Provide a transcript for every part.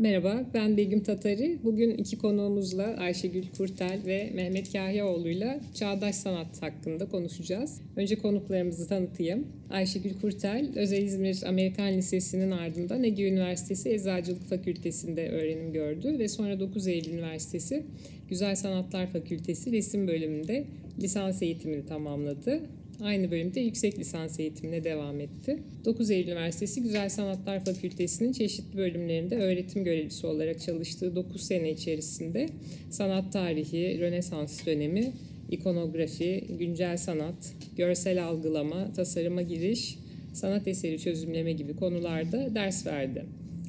Merhaba, ben Begüm Tatari. Bugün iki konuğumuzla Ayşegül Kurtel ve Mehmet Kahyaoğlu'yla çağdaş sanat hakkında konuşacağız. Önce konuklarımızı tanıtayım. Ayşegül Kurtel, Özel İzmir Amerikan Lisesi'nin ardından Ege Üniversitesi Eczacılık Fakültesi'nde öğrenim gördü ve sonra 9 Eylül Üniversitesi Güzel Sanatlar Fakültesi Resim Bölümünde lisans eğitimini tamamladı. Aynı bölümde yüksek lisans eğitimine devam etti. 9 Eylül Üniversitesi Güzel Sanatlar Fakültesi'nin çeşitli bölümlerinde öğretim görevlisi olarak çalıştığı 9 sene içerisinde sanat tarihi, Rönesans dönemi, ikonografi, güncel sanat, görsel algılama, tasarıma giriş, sanat eseri çözümleme gibi konularda ders verdi.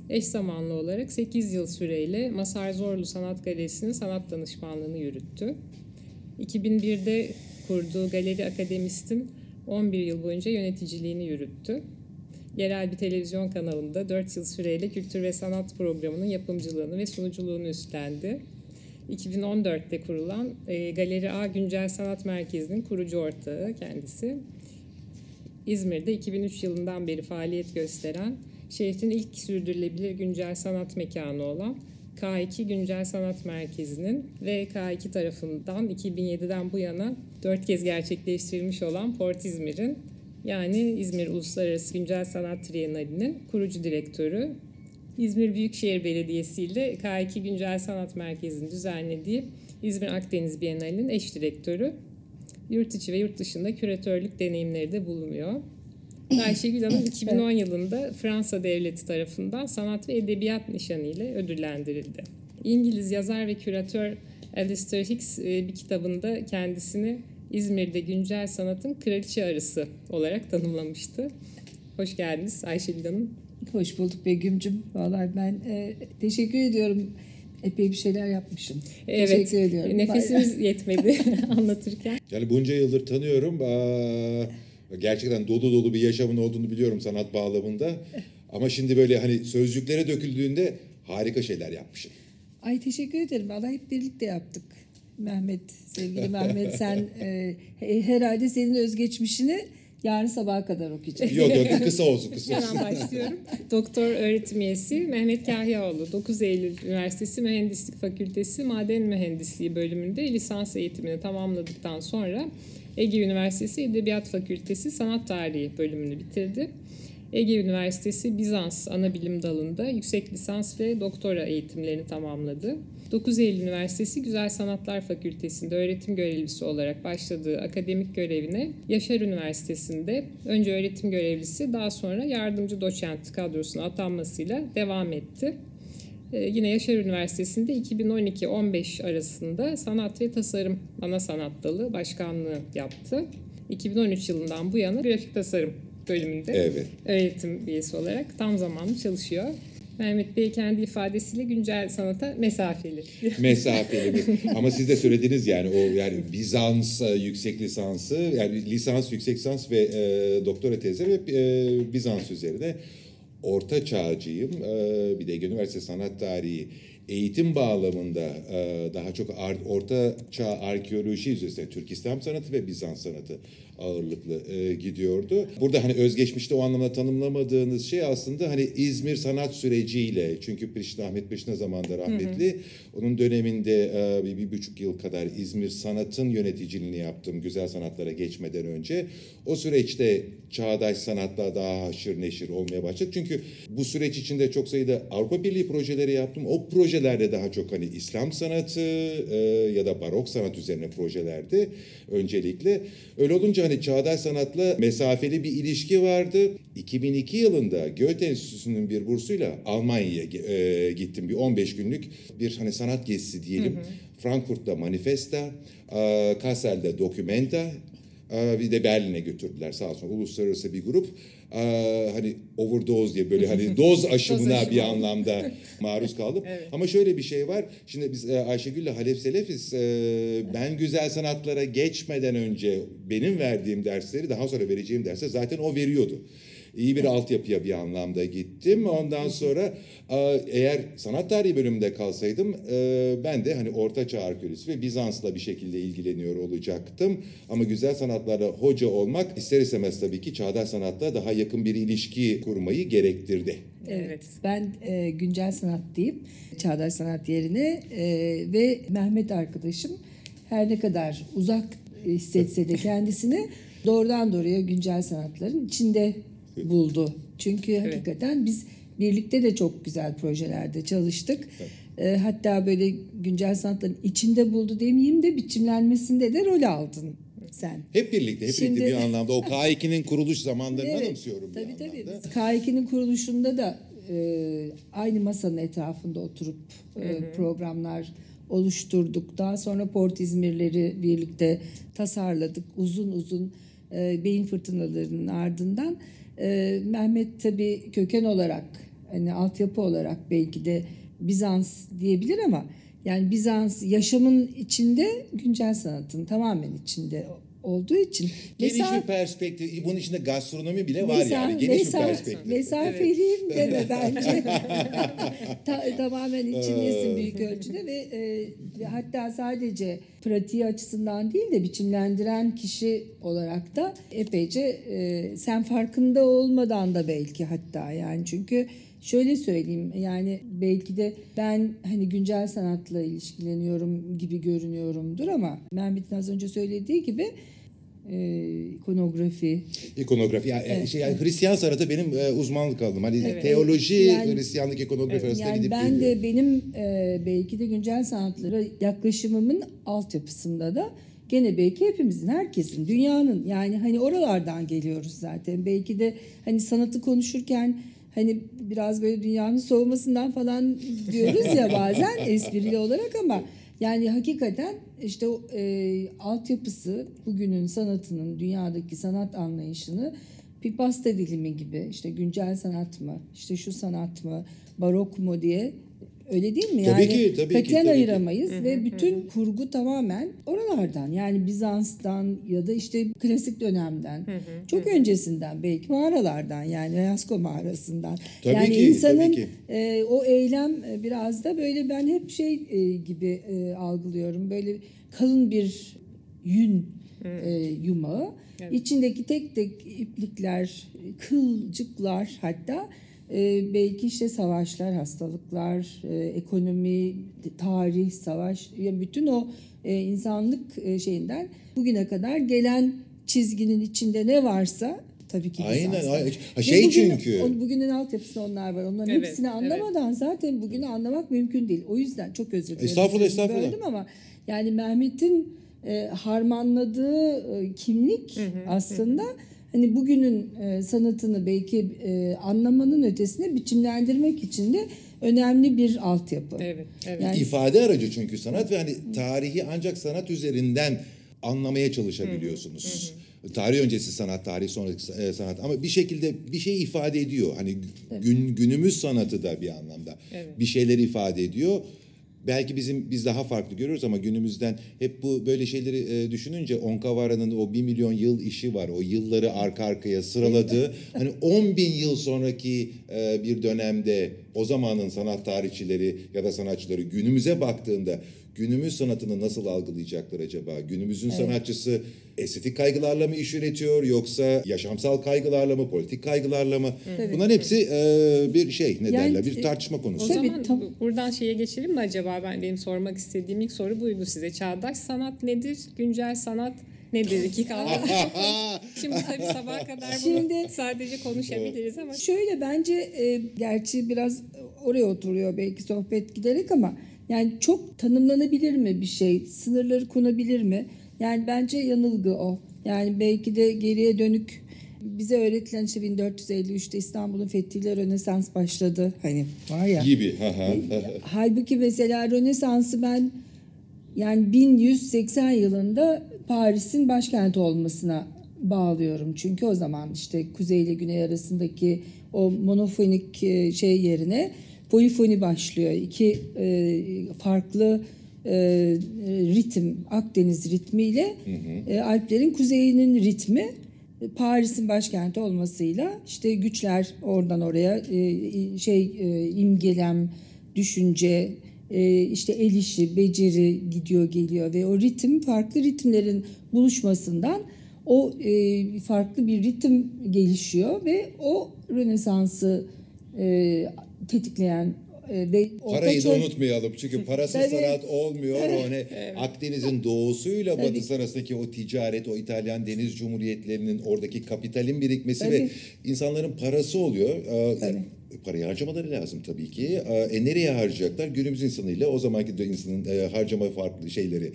Eş zamanlı olarak 8 yıl süreyle Masar Zorlu Sanat Galerisi'nin sanat danışmanlığını yürüttü. 2001'de kurduğu Galeri Akademist'in 11 yıl boyunca yöneticiliğini yürüttü. Yerel bir televizyon kanalında 4 yıl süreyle kültür ve sanat programının yapımcılığını ve sunuculuğunu üstlendi. 2014'te kurulan e, Galeri A Güncel Sanat Merkezi'nin kurucu ortağı kendisi. İzmir'de 2003 yılından beri faaliyet gösteren, şehrin ilk sürdürülebilir güncel sanat mekanı olan K2 Güncel Sanat Merkezi'nin ve K2 tarafından 2007'den bu yana dört kez gerçekleştirilmiş olan Port İzmir'in yani İzmir Uluslararası Güncel Sanat Trienali'nin kurucu direktörü. İzmir Büyükşehir Belediyesi ile K2 Güncel Sanat Merkezi'nin düzenlediği İzmir Akdeniz Bienali'nin eş direktörü. Yurt içi ve yurt dışında küratörlük deneyimleri de bulunuyor. Ayşegül Hanım 2010 yılında Fransa Devleti tarafından sanat ve edebiyat nişanı ile ödüllendirildi. İngiliz yazar ve küratör Alistair Hicks e, bir kitabında kendisini İzmir'de güncel sanatın kraliçe arısı olarak tanımlamıştı. Hoş geldiniz Ayşegül Hanım. Hoş bulduk Begüm'cüm. Vallahi ben e, teşekkür ediyorum. Epey bir şeyler yapmışım. Evet, Teşekkür ediyorum. nefesimiz yetmedi anlatırken. Yani bunca yıldır tanıyorum. Aa, gerçekten dolu dolu bir yaşamın olduğunu biliyorum sanat bağlamında. Ama şimdi böyle hani sözcüklere döküldüğünde harika şeyler yapmışsın. Ay teşekkür ederim. Vallahi hep birlikte yaptık. Mehmet, sevgili Mehmet sen e, he- herhalde senin özgeçmişini yarın sabaha kadar okuyacağız. Yok yok kısa olsun kısa olsun. Hemen başlıyorum. Doktor öğretim üyesi Mehmet Kahyaoğlu. 9 Eylül Üniversitesi Mühendislik Fakültesi Maden Mühendisliği bölümünde lisans eğitimini tamamladıktan sonra Ege Üniversitesi Edebiyat Fakültesi Sanat Tarihi bölümünü bitirdi. Ege Üniversitesi Bizans Anabilim Dalı'nda yüksek lisans ve doktora eğitimlerini tamamladı. 9 Eylül Üniversitesi Güzel Sanatlar Fakültesi'nde öğretim görevlisi olarak başladığı akademik görevine Yaşar Üniversitesi'nde önce öğretim görevlisi daha sonra yardımcı doçent kadrosuna atanmasıyla devam etti. Ee, yine Yaşar Üniversitesi'nde 2012-15 arasında sanat ve tasarım ana sanat dalı başkanlığı yaptı. 2013 yılından bu yana grafik tasarım bölümünde Evet. öğretim üyesi olarak tam zamanlı çalışıyor. Mehmet Bey kendi ifadesiyle güncel sanata mesafeli. Mesafeli bir. Ama siz de söylediniz yani o yani Bizans e, yüksek lisansı yani lisans, yüksek lisans ve e, doktora tezi hep e, Bizans üzerine. Orta çağcıyım. E, bir de Ege Üniversitesi Sanat Tarihi eğitim bağlamında e, daha çok orta çağ arkeoloji üzerine Türk İslam sanatı ve Bizans sanatı ağırlıklı e, gidiyordu. Burada hani özgeçmişte o anlamda tanımlamadığınız şey aslında hani İzmir sanat süreciyle çünkü Priştine Ahmet Priştine zamanında rahmetli onun döneminde e, bir, bir buçuk yıl kadar İzmir sanatın yöneticiliğini yaptım güzel sanatlara geçmeden önce. O süreçte çağdaş sanatla daha haşır neşir olmaya başladık. Çünkü bu süreç içinde çok sayıda Avrupa Birliği projeleri yaptım. O projelerde daha çok hani İslam sanatı e, ya da barok sanat üzerine projelerdi öncelikle. Öyle olunca hani çağdaş sanatla mesafeli bir ilişki vardı. 2002 yılında Goethe Enstitüsü'nün bir bursuyla Almanya'ya e, gittim. Bir 15 günlük bir hani sanat gezisi diyelim. Frankfurt'ta Manifesta, e, Kassel'de Documenta, bir de Berlin'e götürdüler sağ olsun uluslararası bir grup. Ee, hani overdose diye böyle hani doz aşımına aşımı. bir anlamda maruz kaldım. Evet. Ama şöyle bir şey var. Şimdi biz Ayşegül'le Halef Selefiz. ben güzel sanatlara geçmeden önce benim verdiğim dersleri daha sonra vereceğim dersler zaten o veriyordu. İyi bir altyapıya bir anlamda gittim. Ondan sonra eğer sanat tarihi bölümünde kalsaydım e, ben de hani Orta Çağ arkeolojisi ve Bizans'la bir şekilde ilgileniyor olacaktım. Ama güzel sanatlarda hoca olmak ister istemez tabii ki çağdaş sanatla daha yakın bir ilişki kurmayı gerektirdi. Evet. Ben e, güncel sanat deyip çağdaş sanat yerine e, ve Mehmet arkadaşım her ne kadar uzak hissetse de kendisini doğrudan doğruya güncel sanatların içinde buldu. Çünkü hakikaten biz birlikte de çok güzel projelerde çalıştık. E, hatta böyle güncel sanatların içinde buldu demeyeyim de biçimlenmesinde de rol aldın sen. Hep birlikte, hep Şimdi- birlikte bir anlamda. O K2'nin kuruluş zamanlarını Evet, anımsıyorum bir Tabii tabii. anlamda. Biz K2'nin kuruluşunda da e, aynı masanın etrafında oturup e, programlar oluşturduk. Daha sonra Port İzmirleri birlikte tasarladık. Uzun uzun e, beyin fırtınalarının ardından e, Mehmet tabii köken olarak hani altyapı olarak belki de Bizans diyebilir ama yani Bizans yaşamın içinde güncel sanatın tamamen içinde olduğu için Geniş Mesela- bir perspektif. Bunun içinde gastronomi bile var Mesa- yani. Geniş mesa- bir perspektif. Mesafeliyim deme bence. Ta- tamamen içindesin büyük ölçüde ve, e, hatta sadece pratiği açısından değil de biçimlendiren kişi olarak da epeyce e, sen farkında olmadan da belki hatta yani çünkü şöyle söyleyeyim yani belki de ben hani güncel sanatla ilişkileniyorum gibi görünüyorumdur ama Mehmet'in az önce söylediği gibi e, ikonografi, İkonografi. Yani, şey, yani Hristiyan sanatı benim e, uzmanlık alanım. Hani Evet. teoloji, Yani- Hristiyanlık, ikonografi arasında Yani gidip ben geliyor. de benim e, belki de güncel sanatlara yaklaşımımın altyapısında da gene belki hepimizin, herkesin, dünyanın yani hani oralardan geliyoruz zaten. Belki de hani sanatı konuşurken hani biraz böyle dünyanın soğumasından falan diyoruz ya bazen esprili olarak ama yani hakikaten işte e, altyapısı bugünün sanatının, dünyadaki sanat anlayışını bir pasta dilimi gibi işte güncel sanat mı, işte şu sanat mı, barok mu diye öyle değil mi? Tabii yani ki, tabii ki, tabii ki. ayıramayız ve bütün kurgu tamamen oralardan yani Bizans'tan ya da işte klasik dönemden çok öncesinden belki mağaralardan yani Lascaux mağarasından. Tabii yani ki, insanın tabii ki. e, o eylem e, biraz da böyle ben hep şey e, gibi e, algılıyorum. Böyle kalın bir yün e, yumağı. İçindeki tek tek iplikler, kılcıklar hatta e, belki işte savaşlar, hastalıklar, e, ekonomi, tarih, savaş ya bütün o e, insanlık e, şeyinden bugüne kadar gelen çizginin içinde ne varsa tabii ki Aynen, Bizans'ta. Ve şey bugün- çünkü- o- bugünün altyapısında onlar var. Onların Evet, hepsini anlamadan zaten bugünü anlamak mümkün değil. O yüzden çok özür dilerim. Estağfurullah, estağfurullah. Böldüm ama yani Mehmet'in e, harmanladığı e, kimlik aslında hani bugünün e, sanatını belki e, anlamanın ötesine biçimlendirmek için de önemli bir altyapı. Evet, evet. Yani- İfade aracı çünkü sanat ve hani tarihi ancak sanat üzerinden anlamaya çalışabiliyorsunuz. Tarih öncesi sanat, tarih sonrası e, sanat ama bir şekilde bir şey ifade ediyor. Hani gün, günümüz sanatı da bir anlamda bir şeyleri ifade ediyor. Belki bizim biz daha farklı görüyoruz ama günümüzden hep bu böyle şeyleri e, düşününce Onkavara'nın o bir milyon yıl işi var. O yılları arka arkaya sıraladığı hani 10 bin yıl sonraki e, bir dönemde o zamanın sanat tarihçileri ya da sanatçıları günümüze baktığında günümüz sanatını nasıl algılayacaklar acaba? Günümüzün sanatçısı estetik kaygılarla mı iş üretiyor yoksa yaşamsal kaygılarla mı, politik kaygılarla mı? Bunların hepsi e, bir şey ne Yani, derler? Bir e, tartışma O konusu. Tabii, zaman tam- bu- buradan şeye geçelim mi acaba? Ben benim sormak istediğim ilk soru buydu size. Çağdaş sanat nedir? Güncel sanat nedir? İki kavram. Şimdi tabii sabaha kadar bunu Şimdi- sadece konuşabiliriz ama Şöyle bence e, gerçi biraz oraya oturuyor belki sohbet giderek ama yani çok tanımlanabilir mi bir şey? Sınırları konabilir mi? Yani bence yanılgı o. Yani belki de geriye dönük bize öğretilen işte 1453'te İstanbul'un fethiyle Rönesans başladı. Hani var ya. gibi. Ha. Halbuki mesela Rönesans'ı ben yani 1180 yılında Paris'in başkenti olmasına bağlıyorum. Çünkü o zaman işte kuzey ile güney arasındaki o monofonik e, şey yerine polifoni başlıyor. İki e, farklı e, ritim, Akdeniz ritmiyle e, Alplerin kuzeyinin ritmi Paris'in başkenti olmasıyla işte güçler oradan oraya e, şey e, imgelem, düşünce, e, işte el işi, beceri gidiyor geliyor ve o ritim farklı ritimlerin buluşmasından o e, farklı bir ritim gelişiyor ve o Rönesans'ı e, tetikleyen e, ve Parayı da unutmayalım çünkü parasız Tabii. sanat olmuyor. O hani Akdeniz'in doğusuyla Tabii. batısı arasındaki o ticaret, o İtalyan deniz cumhuriyetlerinin oradaki kapitalin birikmesi ve Tabii. insanların parası oluyor. Ee, Tabii. Parayı harcamaları lazım tabii ki. Ee, E, nereye harcayacaklar? Günümüz insanıyla o zamanki insanın e, harcama farklı şeyleri.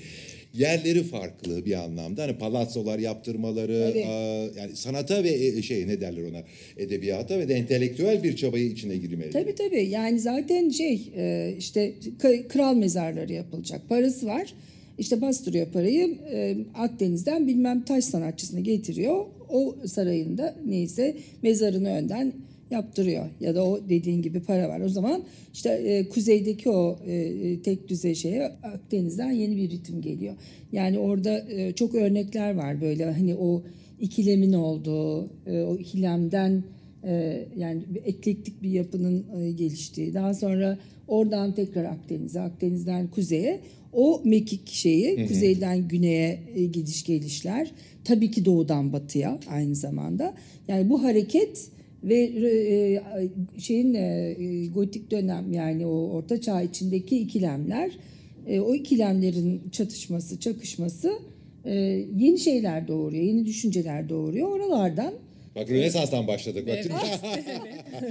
Yerleri farklı bir anlamda. Hani palatsolar yaptırmaları, Tabii. e, yani sanata ve e, şey ne derler ona edebiyata ve de entelektüel bir çabayı içine girmeli. Tabii tabii yani zaten şey e, işte kral mezarları yapılacak parası var. İşte bastırıyor parayı e, Akdeniz'den bilmem taş sanatçısını getiriyor. O sarayında neyse mezarını önden yaptırıyor. Ya da o dediğin gibi para var. O zaman işte e, kuzeydeki o e, tek düze şeye Akdeniz'den yeni bir ritim geliyor. Yani orada e, çok örnekler var böyle hani o ikilemin olduğu, e, o ikilemden ee, yani bir eklektik bir yapının e, geliştiği. Daha sonra oradan tekrar Akdeniz'e, Akdeniz'den kuzeye o mekik şeyi kuzeyden güneye e, gidiş gelişler. Tabii ki doğudan batıya aynı zamanda. Yani bu hareket ve e, şeyin e, e, gotik dönem yani o orta çağ içindeki ikilemler e, o ikilemlerin çatışması, çakışması e, yeni şeyler doğuruyor, yeni düşünceler doğuruyor. Oralardan Bak Rönesans'tan başladık. Bak,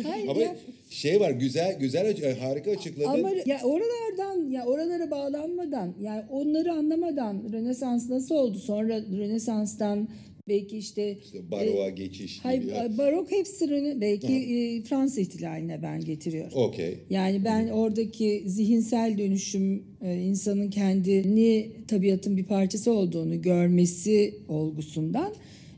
Hayır Ama ya. şey var güzel güzel harika açıkladın. Ama ya oralardan ya oralara bağlanmadan yani onları anlamadan Rönesans nasıl oldu? Sonra Rönesans'tan belki işte İşte baroğa geçiş hay, gibi. barok hepsi Röne- belki e, Fransız ihtilaline ben getiriyorum. Okey. Yani ben oradaki zihinsel dönüşüm e, insanın kendini tabiatın bir parçası olduğunu görmesi olgusundan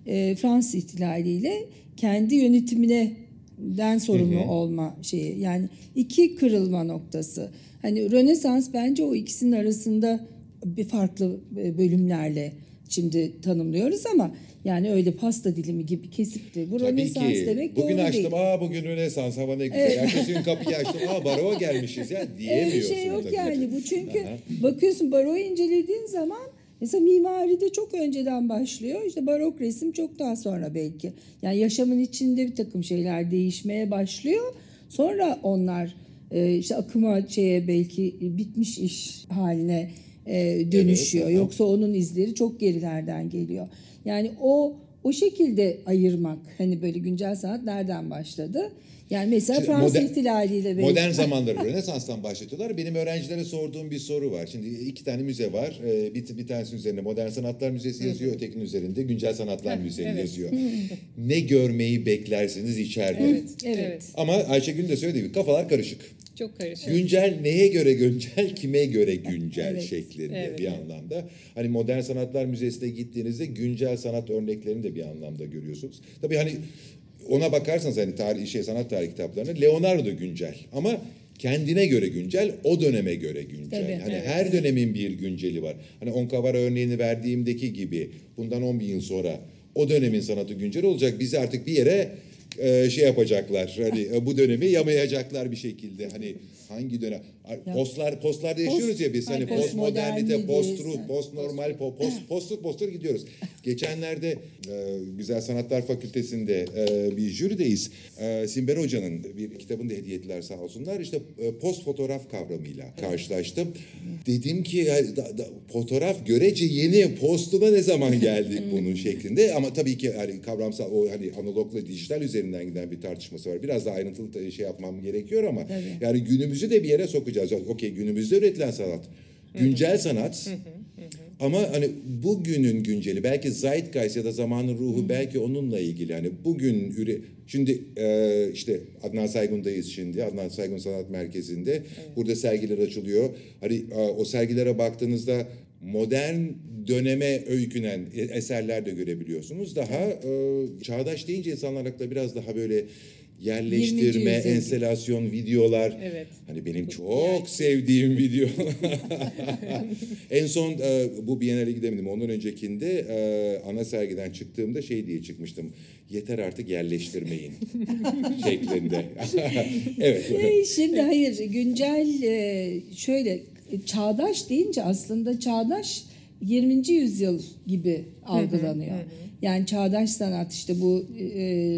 e, Fransız ihtilaliyle kendi yönetimine den sorumlu olma şeyi. Yani iki kırılma noktası. Hani Rönesans bence o ikisinin arasında bir farklı e, bölümlerle şimdi tanımlıyoruz ama yani öyle pasta dilimi gibi kesip de bu Tabii Rönesans ki. demek bugün doğru açtım. değil. Aa bugün Rönesans hava ne güzel. Ertesi gün kapıyı açtım. Aa baroğa gelmişiz ya Öyle diyemiyorsun. şey yok tabii. yani bu çünkü Aha. bakıyorsun baroyu incelediğin zaman mesela mimaride çok önceden başlıyor. İşte barok resim çok daha sonra belki. Yani yaşamın içinde bir takım şeyler değişmeye başlıyor. Sonra onlar e, işte akıma şeye belki bitmiş iş haline e, dönüşüyor. Evet, aha. Yoksa onun izleri çok gerilerden geliyor. Yani o o şekilde ayırmak hani böyle güncel sanat nereden başladı? Yani mesela Şimdi Fransız modern- ihtilaliyle belki. Modern zamanları Rönesans'tan başlatıyorlar. Benim öğrencilere sorduğum bir soru var. Şimdi iki tane müze var. Ee, Bir, bir tanesinin üzerinde Modern Sanatlar Müzesi yazıyor. Ötekinin üzerinde Güncel Sanatlar Müzesi evet. yazıyor. ne görmeyi beklersiniz içeride. Evet, Evet. evet. Ama Ayşegül de söylediği gibi kafalar karışık. Çok karışık. Güncel neye göre güncel, kime göre güncel Evet. şeklinde Evet, bir evet. anlamda. Hani Modern Sanatlar Müzesi'ne gittiğinizde güncel sanat örneklerini de bir anlamda görüyorsunuz. Tabii hani ona bakarsanız hani tarih şey sanat tarihi kitaplarına Leonardo güncel ama kendine göre güncel, o döneme göre güncel. Tabii, hani evet, her dönemin bir günceli var. Hani Onkavara örneğini verdiğimdeki gibi bundan 10 bin yıl sonra o dönemin sanatı güncel olacak. Bizi artık bir yere e, şey yapacaklar. Hani e, bu dönemi yamayacaklar bir şekilde. Hani hangi dönem? Postlar postlarda yaşıyoruz ya biz. Hani postmodernite post-truth, post-normal, po- post poster poster gidiyoruz. Geçenlerde e, Güzel Sanatlar Fakültesi'nde e, bir jürideyiz. E, Simber Hoca'nın bir kitabını da hediye ettiler sağ olsunlar. İşte e, post fotoğraf kavramıyla karşılaştım. Dedim ki ya, da- da- fotoğraf görece yeni postuna ne zaman geldik bunun şeklinde. Ama tabii ki hani kavramsal o hani analogla dijital üzerinden giden bir tartışması var. Biraz daha ayrıntılı şey yapmam gerekiyor ama Tabii. yani günümüzü de bir yere sokacağız. Okey günümüzde üretilen sanat. Güncel sanat. Ama hani bugünün günceli belki Zeitgeist ya da zamanın ruhu belki onunla ilgili. Hani bugün üre şimdi e, işte Adnan Saygun'dayız şimdi. Adnan Saygun Sanat Merkezi'nde. Burada sergiler açılıyor. Hani e, o sergilere baktığınızda modern döneme öykünen eserler de görebiliyorsunuz. Daha e, çağdaş deyince insanlar akla biraz daha böyle yerleştirme, 20. yüzyıl. enstelasyon, videolar. Evet. Hani benim çok sevdiğim video. en son e, bu Biennale gidemedim. Ondan öncekinde e, ana sergiden çıktığımda şey diye çıkmıştım. Yeter artık yerleştirmeyin şeklinde. evet. Ee, Şimdi hayır güncel e, şöyle e, çağdaş deyince aslında çağdaş 20. yüzyıl gibi algılanıyor. Yani çağdaş sanat işte bu e,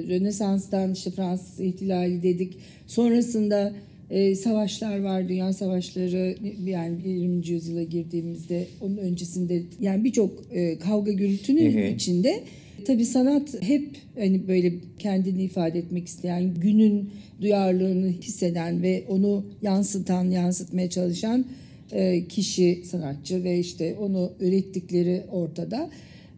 Rönesans'tan işte Fransız ihtilali dedik. Sonrasında e, savaşlar var, dünya savaşları yani 20. yüzyıla girdiğimizde onun öncesinde yani birçok e, kavga gürültünün içinde tabii sanat hep hani böyle kendini ifade etmek isteyen, günün duyarlılığını hisseden ve onu yansıtan, yansıtmaya çalışan e, kişi sanatçı ve işte onu ürettikleri ortada.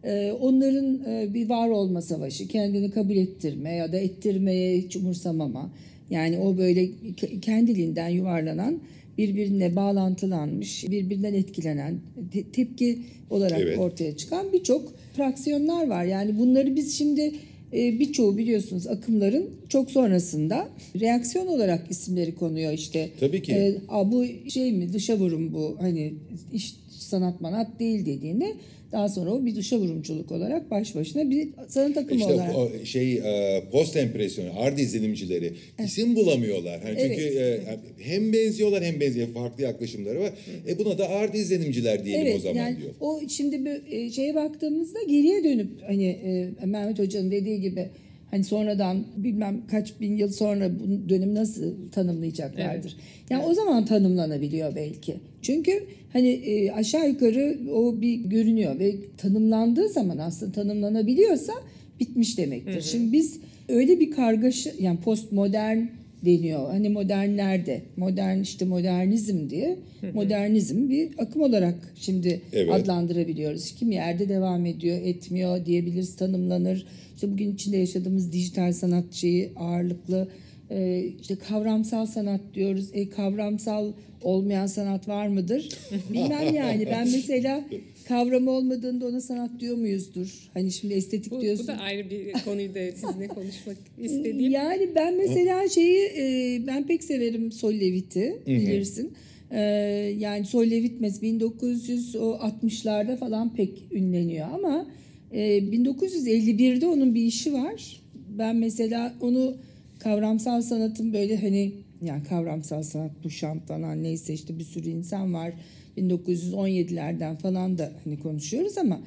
E, Onların e, bir var olma savaşı, kendini kabul ettirme ya da ettirmeye hiç umursamama. Yani o böyle ke- kendiliğinden yuvarlanan, birbirine bağlantılanmış, birbirinden etkilenen, te- tepki olarak Evet. ortaya çıkan birçok fraksiyonlar var. Yani bunları biz şimdi e, birçoğu biliyorsunuz akımların çok sonrasında reaksiyon olarak isimleri konuyor işte. Tabii ki. E, Aa, bu şey mi dışa vurum bu hani iş sanat manat değil dediğini daha sonra o bir dışa vurumculuk olarak baş başına bir sanat akımı İşte olarak. o şey e, post empresyon, art izlenimcileri isim bulamıyorlar. Hani çünkü e, hem benziyorlar hem benziyor farklı yaklaşımları var. E buna da art izlenimciler diyelim Evet o zaman yani diyor. o şimdi bir e, şeye baktığımızda geriye dönüp hani e, Mehmet Hoca'nın dediği gibi hani sonradan bilmem kaç bin yıl sonra bu dönemi nasıl tanımlayacaklardır. Yani o zaman tanımlanabiliyor belki. Çünkü hani e, aşağı yukarı o bir görünüyor ve tanımlandığı zaman aslında tanımlanabiliyorsa bitmiş demektir. Şimdi biz öyle bir kargaşa yani postmodern deniyor. Hani modernlerde, modern işte modernizm diye modernizm bir akım olarak şimdi Evet. adlandırabiliyoruz. Kim yerde devam ediyor, etmiyor diyebiliriz, tanımlanır. İşte bugün içinde yaşadığımız dijital sanat şeyi ağırlıklı e, işte kavramsal sanat diyoruz. E, kavramsal olmayan sanat var mıdır? Bilmem yani. Ben mesela kavramı olmadığında ona sanat diyor muyuzdur? Hani şimdi estetik Bu, diyorsun. bu da ayrı bir konuyu da sizinle konuşmak istediğim. Yani ben mesela şeyi e, ben pek severim Sol Levit'i bilirsin. E, yani Sol Levit mes 1960'larda falan pek ünleniyor ama e, 1951'de onun bir işi var. Ben mesela onu kavramsal sanatın böyle hani yani kavramsal sanat Duchamp falan neyse işte bir sürü insan var. 1917'lerden falan da hani konuşuyoruz ama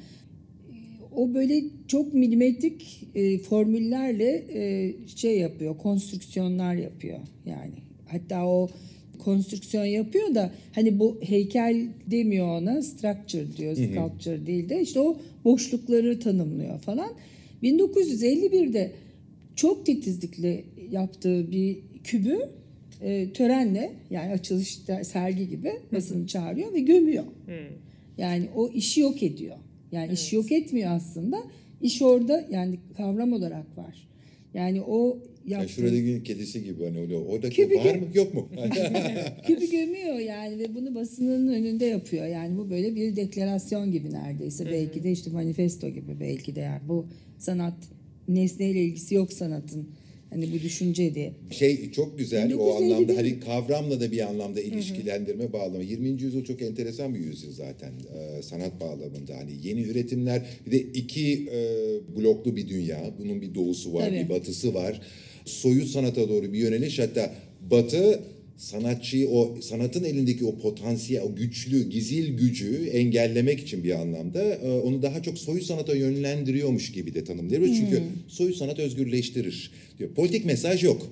o böyle çok milimetrik e, formüllerle e, şey yapıyor, konstrüksiyonlar yapıyor yani. Hatta o konstrüksiyon yapıyor da hani bu heykel demiyor ona, structure diyor, sculpture değil de işte o boşlukları tanımlıyor falan. 1951'de çok titizlikle yaptığı bir kübü e, törenle yani açılışta sergi gibi basını çağırıyor ve gömüyor. Yani o işi yok ediyor. Yani işi yok etmiyor aslında. İş orada yani kavram olarak var. Yani o Yani yaptığı şuradaki kedisi gibi hani öyle oradaki Kübü var mı yok mu? kübü gömüyor yani ve bunu basının önünde yapıyor. Yani bu böyle bir deklarasyon gibi neredeyse. Belki de işte manifesto gibi belki de yani bu sanat nesneyle ilgisi yok sanatın. Hani bu düşünce diye. şey çok güzel o 1951 anlamda hani kavramla da bir anlamda ilişkilendirme bağlama. 20. yüzyıl çok enteresan bir yüzyıl zaten e, sanat bağlamında. Hani yeni üretimler bir de iki e, bloklu bir dünya. Bunun bir doğusu var, Tabii. bir batısı var. Soyut sanata doğru bir yöneliş hatta batı sanatçıyı o sanatın elindeki o potansiyel, o güçlü, gizil gücü engellemek için bir anlamda e, onu daha çok soyut sanata yönlendiriyormuş gibi de tanımlıyoruz. Çünkü soyut sanat özgürleştirir. Diyor. Politik mesaj yok.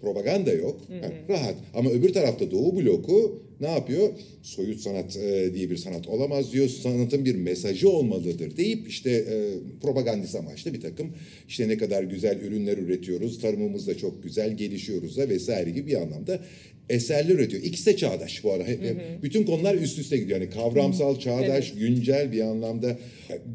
Propaganda yok. Ha, rahat. Ama öbür tarafta Doğu bloku ne yapıyor? Soyut sanat e, diye bir sanat olamaz diyor. Sanatın bir mesajı olmalıdır deyip işte e, propagandist amaçlı bir takım işte ne kadar güzel ürünler üretiyoruz. Tarımımız da çok güzel gelişiyoruz da vesaire gibi bir anlamda eserler üretiyor. İkisi de çağdaş bu arada. Hep- hep Bütün konular üst üste gidiyor. Yani kavramsal, çağdaş, güncel bir anlamda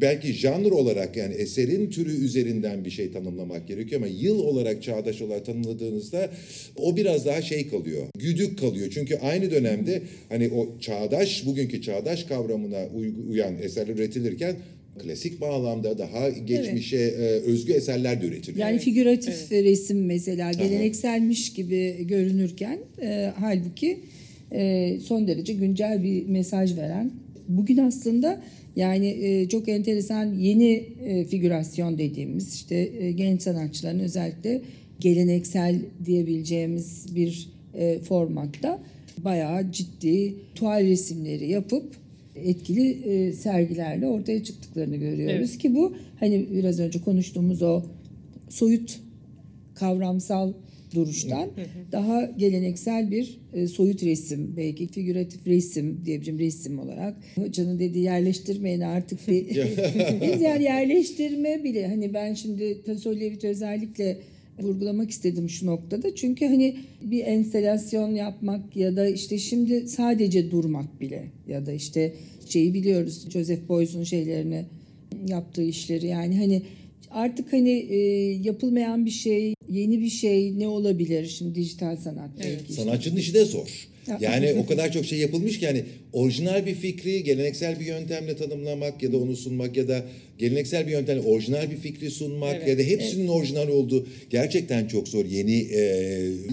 belki janr olarak yani eserin türü üzerinden bir şey tanımlamak gerekiyor ama yıl olarak çağdaş olarak tanımladığınızda o biraz daha şey kalıyor. Güdük kalıyor. Çünkü aynı dönemde hani o çağdaş bugünkü çağdaş kavramına uyan eserler üretilirken klasik bağlamda daha geçmişe e, özgü eserler de üretir. Yani figüratif resim mesela gelenekselmiş gibi görünürken e, halbuki e, son derece güncel bir mesaj veren. Bugün aslında yani e, çok enteresan yeni e, figürasyon dediğimiz işte e, genç sanatçıların özellikle geleneksel diyebileceğimiz bir e, formatta bayağı ciddi tuval resimleri yapıp etkili e, sergilerle ortaya çıktıklarını görüyoruz Evet. ki bu hani biraz önce konuştuğumuz o soyut kavramsal duruştan daha geleneksel bir e, soyut resim belki figüratif resim diyebilirim resim olarak. Hocanın dediği yerleştirmeyin artık bir. Biz yani yerleştirme bile hani ben şimdi Pasolevit özellikle vurgulamak istedim şu noktada çünkü hani bir enstelasyon yapmak ya da işte şimdi sadece durmak bile ya da işte şeyi biliyoruz Joseph Beuys'un şeylerini yaptığı işleri yani hani artık hani e, yapılmayan bir şey, yeni bir şey ne olabilir şimdi dijital sanat belki. işte. Sanatçının işi de zor. Ya. Yani o kadar çok şey yapılmış ki yani orijinal bir fikri geleneksel bir yöntemle tanımlamak ya da onu sunmak ya da geleneksel bir yöntemle orijinal bir fikri sunmak Evet. ya da hepsinin orijinal olduğu gerçekten çok zor. Yeni e,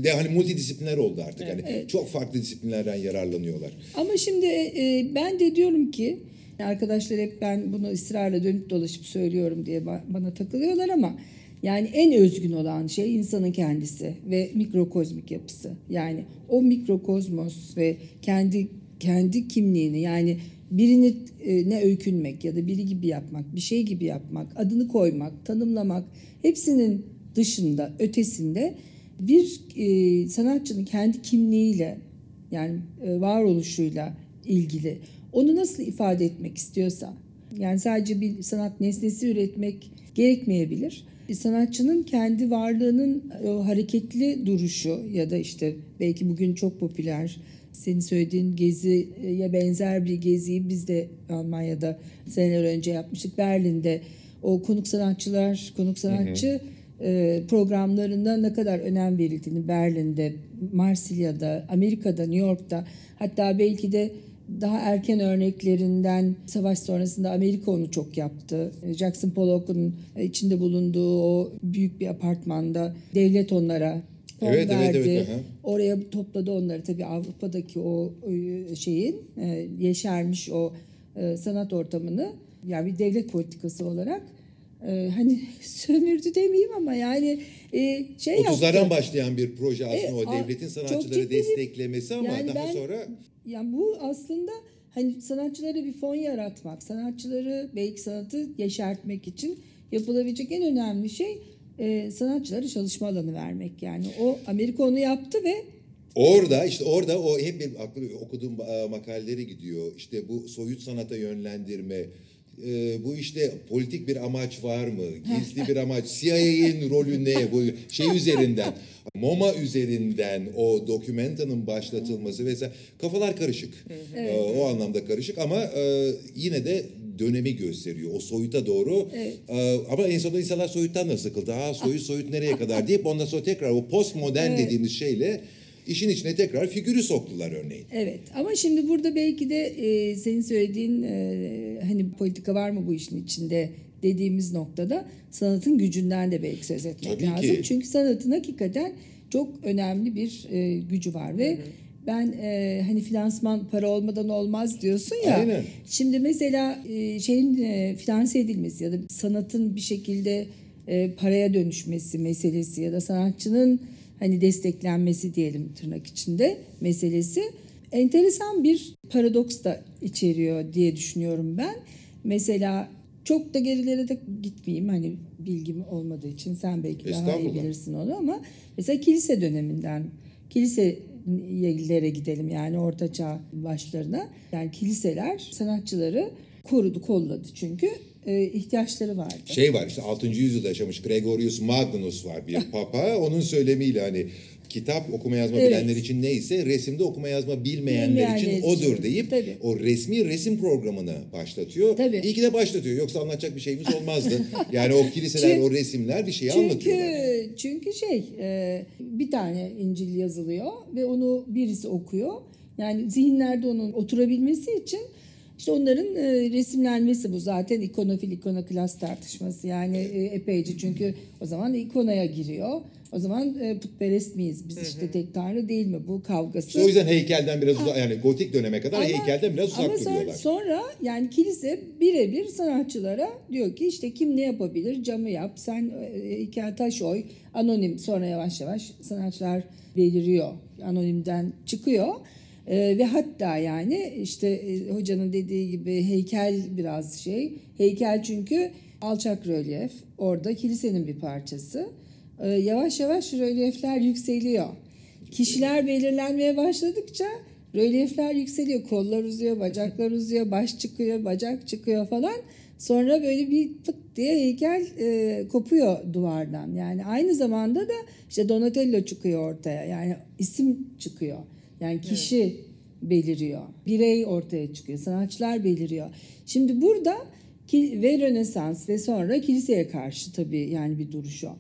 de hani multidisipliner oldu artık. Hani çok farklı disiplinlerden yararlanıyorlar. Ama şimdi e, ben de diyorum ki arkadaşlar hep ben bunu ısrarla dönüp dolaşıp söylüyorum diye ba- bana takılıyorlar ama yani en özgün olan şey insanın kendisi ve mikrokozmik yapısı. Yani o mikrokozmos ve kendi kendi kimliğini yani birini e, ne öykünmek ya da biri gibi yapmak, bir şey gibi yapmak, adını koymak, tanımlamak hepsinin dışında, ötesinde bir e, sanatçının kendi kimliğiyle yani e, varoluşuyla ilgili onu nasıl ifade etmek istiyorsa yani sadece bir sanat nesnesi üretmek gerekmeyebilir. Sanatçının kendi varlığının o hareketli duruşu ya da işte belki bugün çok popüler senin söylediğin geziye benzer bir geziyi biz de Almanya'da seneler önce yapmıştık. Berlin'de o konuk sanatçılar, konuk sanatçı e, programlarında ne kadar önem verildiğini Berlin'de, Marsilya'da, Amerika'da, New York'ta hatta belki de daha erken örneklerinden savaş sonrasında Amerika onu çok yaptı. Jackson Pollock'un içinde bulunduğu o büyük bir apartmanda devlet onlara fon Evet, evet, verdi. evet, aha. Oraya topladı onları tabii Avrupa'daki o e, şeyin e, yeşermiş o e, sanat ortamını yani bir devlet politikası olarak e, hani sömürdü demeyeyim ama yani e, şey 30'lardan yaptı. başlayan bir proje aslında E, o devletin sanatçıları desteklemesi ama Yani daha ben- sonra Yani bu aslında hani sanatçılara bir fon yaratmak, sanatçıları belki sanatı yeşertmek için yapılabilecek en önemli şey e, sanatçılara çalışma alanı vermek. Yani o Amerika onu yaptı ve Orada işte orada o hep benim aklı okuduğum e, makaleleri gidiyor. İşte bu soyut sanata yönlendirme, e, bu işte politik bir amaç var mı? Gizli bir amaç. CIA'nin rolü ne? Bu şey üzerinden, MoMA üzerinden o dokümentanın başlatılması vesaire kafalar karışık. E, o anlamda karışık ama e, yine de dönemi gösteriyor. O soyuta doğru. E, ama en sonunda insanlar soyuttan da sıkıldı. Ha soyut soyut nereye kadar deyip ondan sonra tekrar o postmodern dediğimiz şeyle işin içine tekrar figürü soktular örneğin. Evet ama şimdi burada belki de e, senin söylediğin e, hani politika var mı bu işin içinde dediğimiz noktada sanatın gücünden de belki söz etmek Tabii lazım. ki. Çünkü sanatın hakikaten çok önemli bir e, gücü var ve ben e, hani finansman para olmadan olmaz diyorsun ya. Aynen. Şimdi mesela e, şeyin e, finanse edilmesi ya da sanatın bir şekilde e, paraya dönüşmesi meselesi ya da sanatçının hani desteklenmesi diyelim tırnak içinde meselesi enteresan bir paradoks da içeriyor diye düşünüyorum ben. Mesela çok da gerilere de gitmeyeyim hani bilgim olmadığı için sen belki daha iyi bilirsin onu ama mesela kilise döneminden kiliselere gidelim yani orta çağ başlarına. Yani kiliseler sanatçıları korudu, kolladı çünkü e, ihtiyaçları vardı. Şey var işte 6. yüzyılda yaşamış Gregorius Magnus var bir papa. Onun söylemiyle hani kitap okuma yazma Evet. bilenler için neyse resimde okuma yazma bilmeyenler için Bilmeyenler odur için. deyip Tabii. o resmi resim programını başlatıyor. Tabii. İyi ki de başlatıyor. Yoksa anlatacak bir şeyimiz olmazdı. yani o kiliseler, Çünkü- o resimler bir şeyi Çünkü anlatıyorlar. çünkü şey e, bir tane İncil yazılıyor ve onu birisi okuyor. Yani zihinlerde onun oturabilmesi için İşte onların e, resimlenmesi bu zaten ikonofil ikonoklas tartışması yani e, epeyce çünkü o zaman ikonaya giriyor. O zaman e, putperest miyiz biz işte tek tanrı değil mi bu kavgası. İşte o yüzden heykelden biraz uzak yani gotik döneme kadar Ama- heykelden biraz uzak ama sonra, duruyorlar. sonra yani kilise birebir sanatçılara diyor ki işte kim ne yapabilir camı yap sen e, heykel taş oy anonim sonra yavaş yavaş sanatçılar beliriyor anonimden çıkıyor. E, ve hatta yani işte e, hocanın dediği gibi heykel biraz şey heykel çünkü alçak rölyef orada kilisenin bir parçası. E, yavaş yavaş rölyefler yükseliyor. Kişiler belirlenmeye başladıkça rölyefler yükseliyor. Kollar uzuyor, bacaklar uzuyor, baş çıkıyor, bacak çıkıyor falan. Sonra böyle bir tık diye heykel e, kopuyor duvardan. Yani aynı zamanda da işte Donatello çıkıyor ortaya. Yani isim çıkıyor. Yani kişi beliriyor. Birey ortaya çıkıyor. Sanatçılar beliriyor. Şimdi burada ve Rönesans ve sonra kiliseye karşı tabii yani bir duruş o.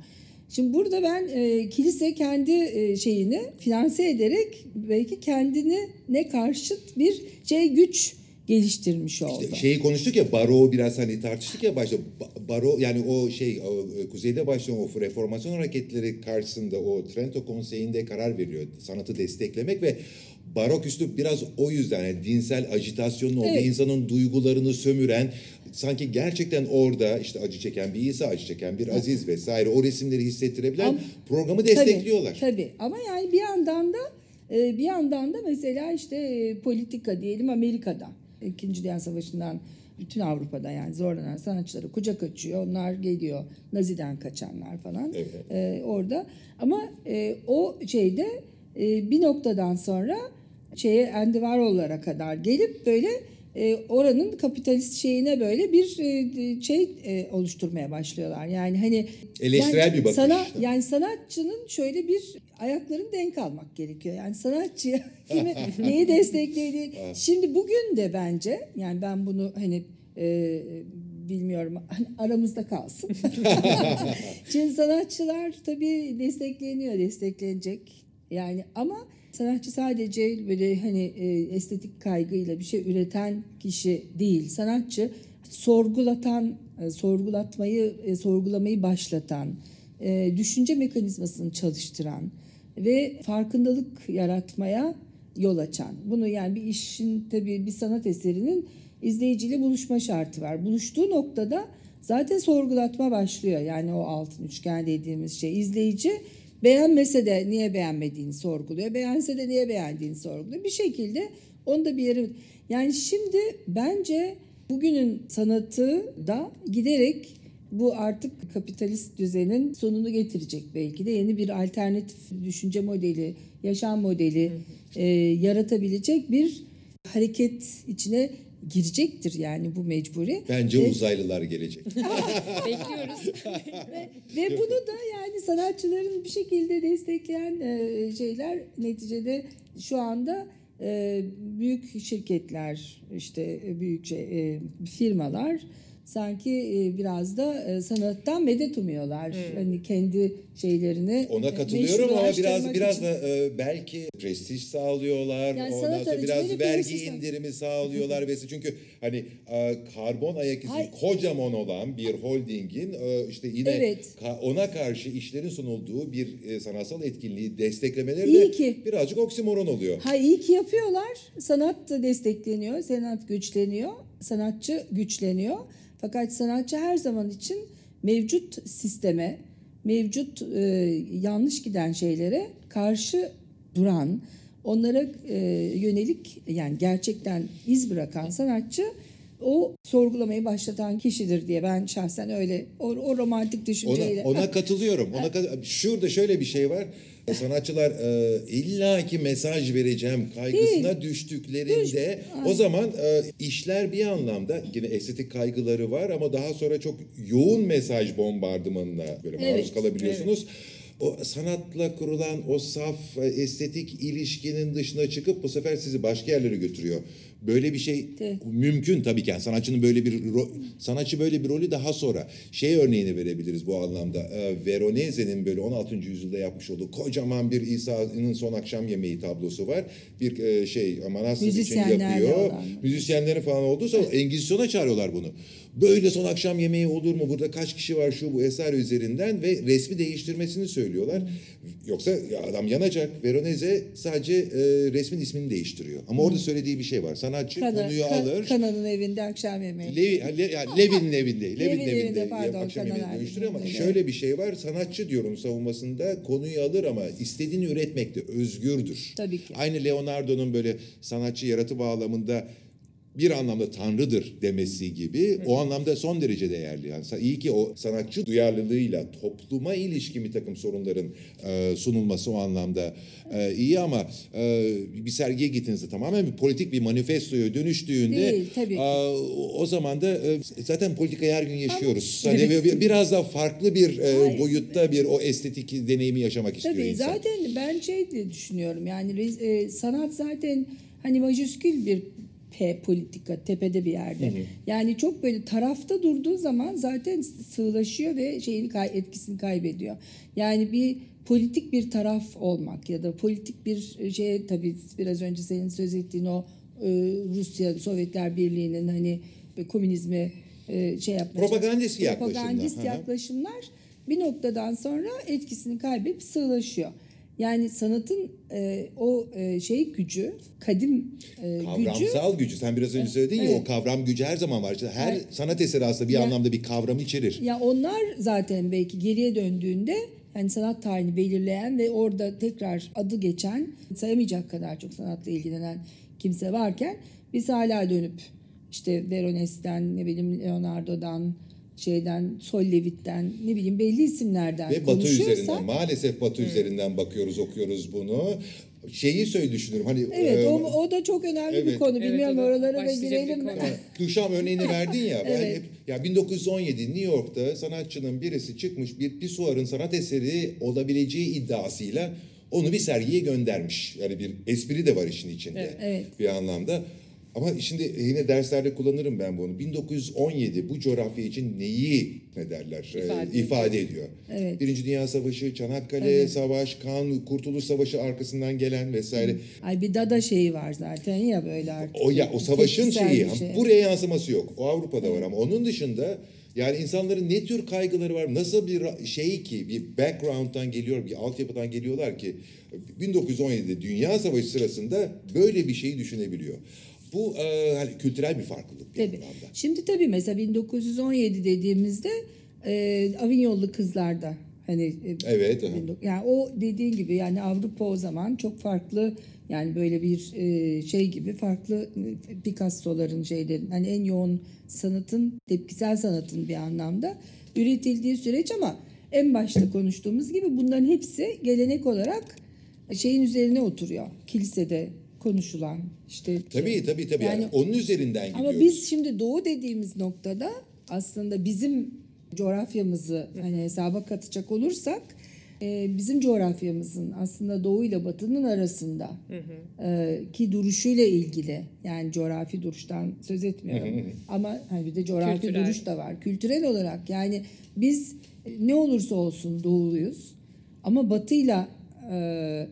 Şimdi burada ben e, kilise kendi e, şeyini finanse ederek belki kendine ne karşıt bir şey güç geliştirmiş oldu. İşte şeyi konuştuk ya baro biraz hani tartıştık ya başta Ba- baro yani o şey o, e, kuzeyde başlayan o reformasyon hareketleri karşısında o Trento Konseyi'nde karar veriyor sanatı desteklemek ve barok üslup biraz o yüzden yani dinsel ajitasyonun olduğu Evet. insanın duygularını sömüren sanki gerçekten orada işte acı çeken bir İsa acı çeken bir Aziz vesaire o resimleri hissettirebilen Ama- programı destekliyorlar. Tabii, tabii. ama yani bir yandan da e, bir yandan da mesela işte e, politika diyelim Amerika'da. İkinci Dünya Savaşı'ndan bütün Avrupa'da yani zorlanan sanatçıları kucak açıyor. Onlar geliyor Nazi'den kaçanlar falan Evet. e, orada. Ama e, o şeyde e, bir noktadan sonra şeye Andy Warhol'lara kadar gelip böyle e, oranın kapitalist şeyine böyle bir e, şey e, oluşturmaya başlıyorlar. Yani hani Eleştirel yani bir bakış. Sana, yani sanatçının şöyle bir ayaklarını denk almak gerekiyor. Yani sanatçıya kimi neyi desteklediği. Şimdi bugün de bence yani ben bunu hani e, bilmiyorum hani aramızda kalsın. Şimdi sanatçılar tabii destekleniyor, desteklenecek. Yani ama sanatçı sadece böyle hani e, estetik kaygıyla bir şey üreten kişi değil. Sanatçı sorgulatan, e, sorgulatmayı, e, sorgulamayı başlatan, e, düşünce mekanizmasını çalıştıran ve farkındalık yaratmaya yol açan. Bunu yani bir işin tabii bir sanat eserinin izleyiciyle buluşma şartı var. Buluştuğu noktada zaten sorgulatma başlıyor. Yani o altın üçgen dediğimiz şey izleyici beğenmese de niye beğenmediğini sorguluyor. Beğense de niye beğendiğini sorguluyor. Bir şekilde onu da bir yere yani şimdi bence bugünün sanatı da giderek bu artık kapitalist düzenin sonunu getirecek belki de yeni bir alternatif düşünce modeli, yaşam modeli e, yaratabilecek bir hareket içine girecektir yani bu mecburi. Bence Ve- uzaylılar gelecek. Bekliyoruz. Ve bunu da yani sanatçıların bir şekilde destekleyen e, şeyler neticede şu anda e, büyük şirketler işte e, büyük şey, e, firmalar sanki e, biraz da e, sanattan medet umuyorlar. Hani kendi şeylerini Ona e, katılıyorum ama biraz biraz için. da belki prestij sağlıyorlar. Yani Ondan sanat sonra biraz vergi indirimi sağlıyorlar ve çünkü hani karbon ayak izi kocaman olan bir holdingin işte yine Evet. ona karşı işlerin sunulduğu bir sanatsal etkinliği desteklemeleri İyi de ki. birazcık oksimoron oluyor. Ha iyi ki yapıyorlar. Sanat destekleniyor, sanat güçleniyor, sanatçı güçleniyor. Fakat sanatçı her zaman için mevcut sisteme, mevcut e, yanlış giden şeylere karşı duran, onlara e, yönelik yani gerçekten iz bırakan sanatçı o sorgulamayı başlatan kişidir diye ben şahsen öyle o, o romantik Ona, düşünceyle. ona katılıyorum. Ona kat- Şurada şöyle bir şey var. Sanatçılar e, illaki mesaj vereceğim kaygısına düştüklerinde o zaman e, işler bir anlamda yine estetik kaygıları var ama daha sonra çok yoğun mesaj bombardımanına böyle maruz Evet, kalabiliyorsunuz. O sanatla kurulan o saf e, estetik ilişkinin dışına çıkıp bu sefer sizi başka yerlere götürüyor. böyle bir şey De. mümkün tabii ki. Yani sanatçının böyle bir sanatçı böyle bir rolü daha sonra şey örneğini verebiliriz bu anlamda. Ee, Veronese'nin böyle 16. yüzyılda yapmış olduğu kocaman bir İsa'nın son akşam yemeği tablosu var. Bir e, şey manastır için yapıyor. Müzisyenlerin falan olduğu zaman Engizisyon'a çağırıyorlar bunu. Böyle son akşam yemeği olur mu? Burada kaç kişi var şu bu eser üzerinden ve resmi değiştirmesini söylüyorlar. Yoksa ya adam yanacak. Veronese sadece e, resmin ismini değiştiriyor. Ama orada söylediği bir şey var. Sanatçı Kana, konuyu Ka- alır. Kanan'ın evinde akşam yemeği. Levi, Le, yani Levi'nin evinde, Levi'nin Levi'nin evinde, evinde pardon, akşam yemeğini Kanal dönüştürüyor ama şöyle bir şey var. Sanatçı diyorum savunmasında konuyu alır ama istediğini üretmekte özgürdür. Tabii ki. Aynı Leonardo'nun böyle sanatçı yaratı bağlamında bir anlamda tanrıdır demesi gibi o anlamda son derece değerli. Yani iyi ki o sanatçı duyarlılığıyla topluma ilişkin bir takım sorunların e, sunulması o anlamda e, iyi ama e, bir sergiye gittiğinizde tamamen bir politik bir manifestoya dönüştüğünde Değil, tabii ki. e, o zaman da e, zaten politikayı her gün yaşıyoruz. Hani bir- biraz da farklı bir e, Hayır. boyutta bir o estetik deneyimi yaşamak istiyor Tabii insan. zaten ben şey de düşünüyorum yani e, sanat zaten hani majüskül bir P politika tepede bir yerde. Yani çok böyle tarafta durduğu zaman zaten sığlaşıyor ve şeyini etkisini kaybediyor. Yani bir politik bir taraf olmak ya da politik bir şey tabii biraz önce senin söz ettiğin o e, Rusya Sovyetler Birliği'nin hani komünizme e, şey yapmaya Propagandist yaklaşımlar. propagandist yaklaşımlar bir noktadan sonra etkisini kaybedip sığlaşıyor. Yani sanatın e, o e, şey gücü, kadim e, gücü Kavramsal gücü. Sen biraz önce söyledin ya Evet. o kavram gücü her zaman var. İşte her Evet. sanat eseri aslında bir Ya- anlamda bir kavramı içerir. Ya onlar zaten belki geriye döndüğünde yani sanat tarihini belirleyen ve orada tekrar adı geçen sayamayacak kadar çok sanatla ilgilenen kimse varken biz hala dönüp işte Verones'ten ne bileyim Leonardo'dan şeyden Sollevit'ten ne bileyim belli isimlerden Ve Batı üzerinden maalesef Batı üzerinden bakıyoruz okuyoruz bunu. Şeyi söyle düşünüyorum hani Evet e, o, o da çok önemli bir Evet. konu. Evet, Bilmiyorum da oralara da bir girelim mi? Duşam örneğini verdin ya. Ben Evet. hep ya 1917 New York'ta sanatçının birisi çıkmış bir pisuarın sanat eseri olabileceği iddiasıyla onu bir sergiye göndermiş. Yani bir espri de var işin içinde Evet. Evet. bir anlamda. Ama şimdi yine derslerde kullanırım ben bunu. 1917 bu coğrafya için neyi ne derler e, İfade ifade, ediyor. Evet. Birinci Dünya Savaşı, Çanakkale Savaş, Kan, Kurtuluş Savaşı arkasından gelen vesaire. Ay bir dada şeyi var zaten ya böyle artık. O ya o savaşın şeyi şey. buraya yansıması yok. O Avrupa'da var ama onun dışında yani insanların ne tür kaygıları var? Nasıl bir şey ki bir background'dan geliyor, bir altyapıdan geliyorlar ki 1917'de Dünya Savaşı sırasında böyle bir şeyi düşünebiliyor. Bu e, hani kültürel bir farklılık bir Tabii. anlamda. Şimdi tabii mesela 1917 dediğimizde e, Avignonlu kızlarda hani e, Evet. aha. yani o dediğin gibi yani Avrupa o zaman çok farklı yani böyle bir e, şey gibi farklı e, Picasso'ların şeylerin hani en yoğun sanatın tepkisel sanatın bir anlamda üretildiği süreç ama en başta konuştuğumuz gibi bunların hepsi gelenek olarak şeyin üzerine oturuyor. Kilisede konuşulan işte Tabii tabii tabii. Yani, Yani- onun üzerinden gidiyoruz. ama biz şimdi doğu dediğimiz noktada aslında bizim coğrafyamızı hani hesaba katacak olursak e, bizim coğrafyamızın aslında doğu ile batının arasında e, ki duruşuyla ilgili yani coğrafi duruştan söz etmiyorum ama hani bir de coğrafi Kültürel. duruş da var. Kültürel olarak yani biz ne olursa olsun doğuluyuz ama batıyla e,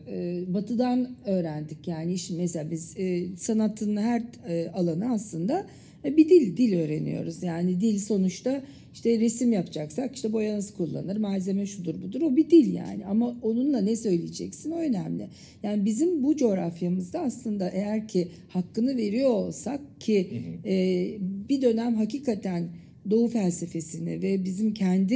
e, batıdan öğrendik. Yani işte mesela biz e, sanatın her e, alanı aslında e, bir dil dil öğreniyoruz. Yani dil sonuçta işte resim yapacaksak işte boya nasıl kullanır malzeme şudur budur. O bir dil yani. Ama onunla ne söyleyeceksin o önemli. Yani bizim bu coğrafyamızda aslında eğer ki hakkını veriyor olsak ki e, bir dönem hakikaten Doğu felsefesini ve bizim kendi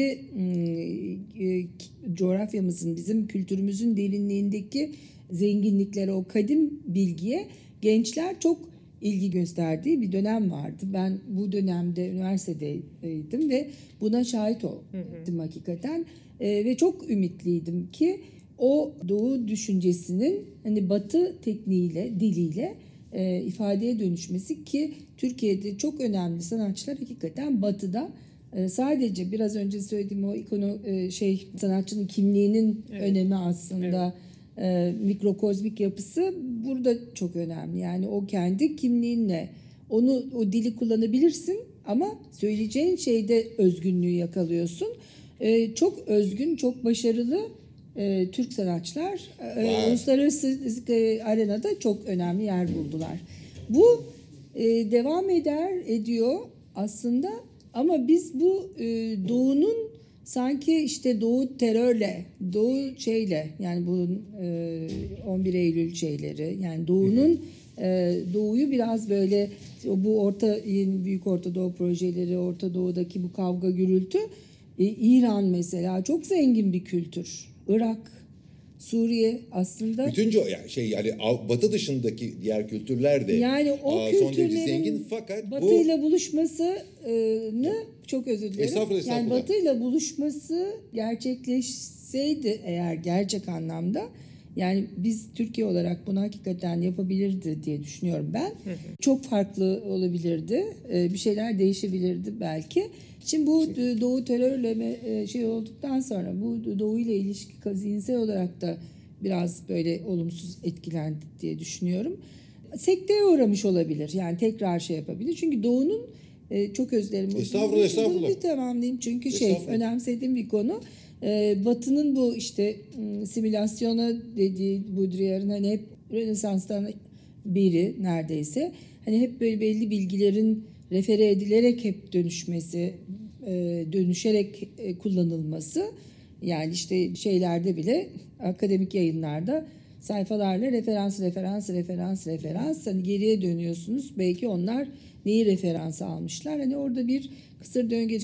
e, coğrafyamızın, bizim kültürümüzün derinliğindeki zenginliklere, o kadim bilgiye gençler çok ilgi gösterdiği bir dönem vardı. Ben bu dönemde üniversitedeydim ve buna şahit oldum hakikaten. E, ve çok ümitliydim ki o doğu düşüncesinin hani batı tekniğiyle, diliyle e, ifadeye dönüşmesi ki Türkiye'de çok önemli sanatçılar hakikaten batıda e, sadece biraz önce söylediğim o ikono e, şey sanatçının kimliğinin önemi aslında e, mikrokozmik yapısı burada çok önemli. Yani o kendi kimliğinle onu o dili kullanabilirsin ama söyleyeceğin şeyde özgünlüğü yakalıyorsun. E, çok özgün, çok başarılı e, Türk sanatçılar e, uluslararası e, arenada çok önemli yer buldular. Bu e, devam eder ediyor aslında ama biz bu e, doğunun sanki işte doğu terörle, doğu şeyle yani bu e, 11 Eylül şeyleri yani doğunun e, doğuyu biraz böyle bu orta büyük Orta Doğu projeleri, Orta Doğu'daki bu kavga gürültü e, İran mesela çok zengin bir kültür. Irak, Suriye aslında Bütün co- yani şey yani Batı dışındaki diğer kültürler de Yani o aa, son derece kültürlerin zengin fakat bu Batı'yla buluşmasını çok özür dilerim. Estağfurullah, Yani estağfurullah. Batı'yla buluşması gerçekleşseydi eğer gerçek anlamda yani biz Türkiye olarak bunu hakikaten yapabilirdi diye düşünüyorum ben. Çok farklı olabilirdi. Bir şeyler değişebilirdi belki. Şimdi bu Doğu terörle e, şey olduktan sonra bu Doğu ile ilişki zihinsel olarak da biraz böyle olumsuz etkilendi diye düşünüyorum. Sekteye uğramış olabilir. Yani tekrar şey yapabilir. Çünkü Doğu'nun e, çok özlerim. Estağfurullah, estağfurullah. Bunu bir tamamlayayım çünkü şey önemsediğim bir konu. E, Batı'nın bu işte simülasyona dediği Baudrillard'ın hani hep Rönesans'tan beri neredeyse hani hep böyle belli bilgilerin refere edilerek hep dönüşmesi, e, dönüşerek e, kullanılması. Yani işte şeylerde bile akademik yayınlarda sayfalarla referans, referans, referans, referans. Hani geriye dönüyorsunuz. Belki onlar neyi referans almışlar. Hani orada bir kısır döngü.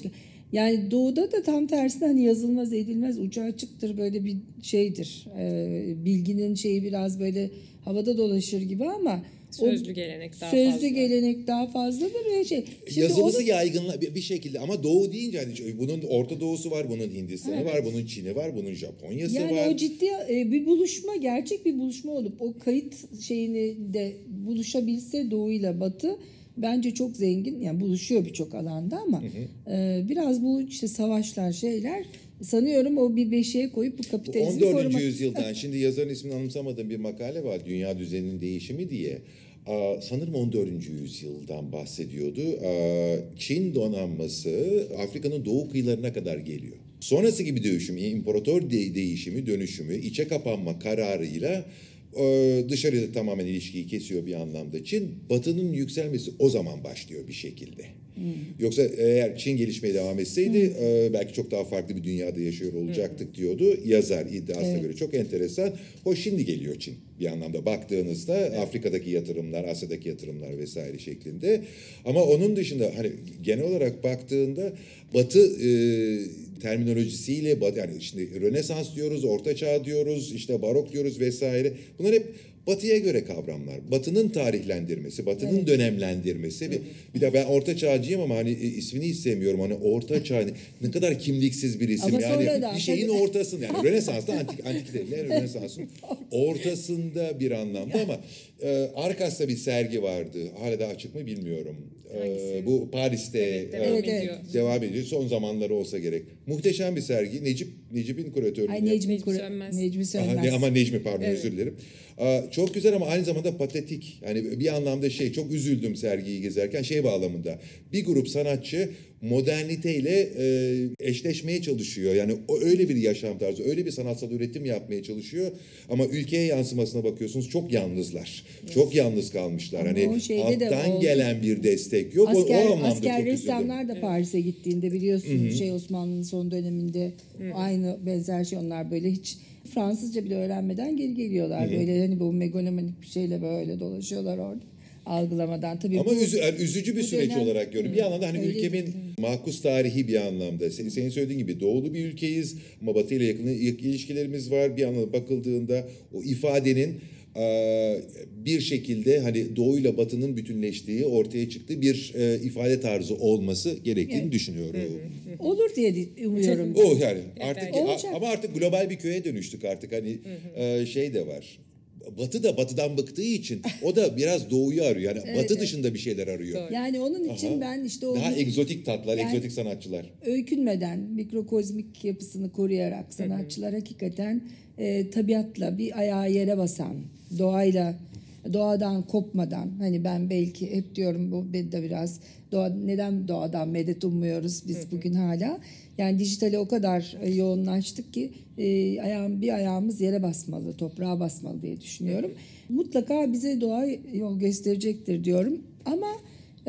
Yani doğuda da tam tersine hani yazılmaz edilmez ucu açıktır böyle bir şeydir. Ee, bilginin şeyi biraz böyle havada dolaşır gibi ama Sözlü gelenek daha sözlü fazla. gelenek daha fazladır ve şey. Şimdi yazılısı onu- yaygınla bir bir şekilde ama Doğu deyince hani bunun Orta Doğusu var, bunun Hindistan'ı var, bunun Çin'i var, bunun Japonya'sı Yani var. o ciddi e, bir buluşma, gerçek bir buluşma olup o kayıt şeyini de buluşabilse Doğu ile Batı bence çok zengin. Yani buluşuyor birçok alanda ama e, biraz bu işte savaşlar şeyler sanıyorum o bir beşiğe koyup bu kapitalizmi 14. korumak. yüzyıldan şimdi yazarın ismini anımsamadığım bir makale var Dünya Düzeninin Değişimi diye. Aa, sanırım 14. yüzyıldan bahsediyordu. Aa, Çin donanması Afrika'nın doğu kıyılarına kadar geliyor. Sonrası gibi dönüşüm, imparator de- değişimi, dönüşümü, içe kapanma kararıyla e, dışarıda tamamen ilişkiyi kesiyor bir anlamda Çin. Batı'nın yükselmesi o zaman başlıyor bir şekilde. Yoksa eğer Çin gelişmeye devam etseydi e, belki çok daha farklı bir dünyada yaşıyor olacaktık diyordu yazar iddiasına Evet. göre. Çok enteresan. O şimdi geliyor Çin bir anlamda baktığınızda Afrika'daki yatırımlar, Asya'daki yatırımlar vesaire şeklinde. Ama onun dışında hani genel olarak baktığında Batı e, terminolojisiyle yani şimdi Rönesans diyoruz, Orta Çağ diyoruz, işte Barok diyoruz vesaire. Bunlar hep Batı'ya göre kavramlar. Batı'nın tarihlendirmesi, Batı'nın dönemlendirmesi. Bir, bir de ben Orta Çağcıyım ama hani e, ismini hiç sevmiyorum. Hani Orta Çağ ne- ne kadar kimliksiz bir isim. Ama yani sonradan, bir şeyin tabii. ortasında yani Rönesans'ta antik antik değil, Rönesans'ın ortasında bir anlamda ama e, Arkas'ta bir sergi vardı. Hala da açık mı bilmiyorum. E, bu Paris'te Evet, e, devam Evet, evet. ediyor. devam ediyor. Son zamanları olsa gerek. Muhteşem bir sergi. Necip Necip'in kuratörlüğünü Ay Necmi, Kura- Sönmez. Necmi Aha, Sönmez. ne- ama Necmi pardon Evet. özür dilerim. Aa, çok güzel ama aynı zamanda patetik. Yani bir anlamda şey çok üzüldüm sergiyi gezerken şey bağlamında. Bir grup sanatçı moderniteyle e, eşleşmeye çalışıyor. Yani o öyle bir yaşam tarzı, öyle bir sanatsal üretim yapmaya çalışıyor. Ama ülkeye yansımasına bakıyorsunuz çok yalnızlar. Çok yalnız kalmışlar. Ama hani o alttan gelen bir destek yok. O- Asker, o, anlamda asker çok üzüldüm. ressamlar da Paris'e gittiğinde biliyorsun şey Osmanlı'nın son döneminde aynı benzer şey onlar böyle hiç Fransızca bile öğrenmeden geri geliyorlar. Böyle hani bu megalomanik bir şeyle böyle dolaşıyorlar orada algılamadan. Tabii Ama bu, üzü- yani üzücü bir süreç dönem- olarak görüyorum. Bir yandan da hani Öyle ülkemin makus tarihi bir anlamda. Sen- Senin söylediğin gibi doğulu bir ülkeyiz ama Batı ile yakın ilişkilerimiz var. Bir anlamda bakıldığında o ifadenin bir şekilde hani doğuyla batının bütünleştiği ortaya çıktığı bir eee, ifade tarzı olması gerektiğini Evet. düşünüyorum. olur diye di- umuyorum. O yani artık Olacak. ama artık global bir köye dönüştük artık hani eee, şey de var. Batı da batıdan bıktığı için o da biraz doğuyu arıyor. Yani batı evet. dışında bir şeyler arıyor. Doğru. Yani onun için Aha. ben işte o Daha egzotik tatlar, Yani- egzotik sanatçılar. öykünmeden mikrokozmik yapısını koruyarak sanatçılar hakikaten e, tabiatla bir ayağı yere basan, doğayla doğadan kopmadan hani ben belki hep diyorum bu de biraz doğa neden doğadan medet ummuyoruz biz bugün hala? Yani dijitale o kadar e, yoğunlaştık ki e, ayağım bir ayağımız yere basmalı toprağa basmalı diye düşünüyorum. Mutlaka bize doğa yol gösterecektir diyorum. Ama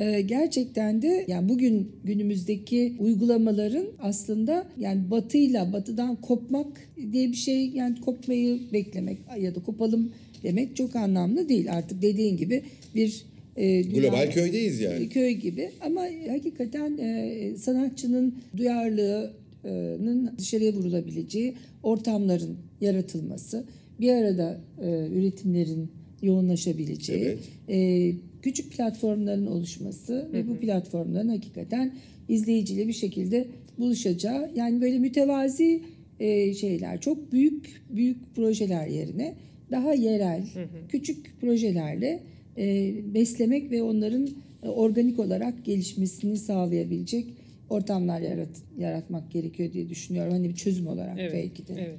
ee, gerçekten de yani bugün günümüzdeki uygulamaların aslında yani batıyla batıdan kopmak diye bir şey yani kopmayı beklemek ya da kopalım demek çok anlamlı değil. Artık dediğin gibi bir e, dünya- Global köydeyiz yani. köy gibi ama hakikaten e, sanatçının duyarlılığının dışarıya vurulabileceği ortamların yaratılması, bir arada e, üretimlerin yoğunlaşabileceği, Evet. e, küçük platformların oluşması ve bu platformların hakikaten izleyiciyle bir şekilde buluşacağı yani böyle mütevazi e, şeyler çok büyük büyük projeler yerine daha yerel küçük projelerle e, beslemek ve onların e, organik olarak gelişmesini sağlayabilecek ortamlar yarat, yaratmak gerekiyor diye düşünüyorum. Hani bir çözüm olarak Evet. belki de. Evet.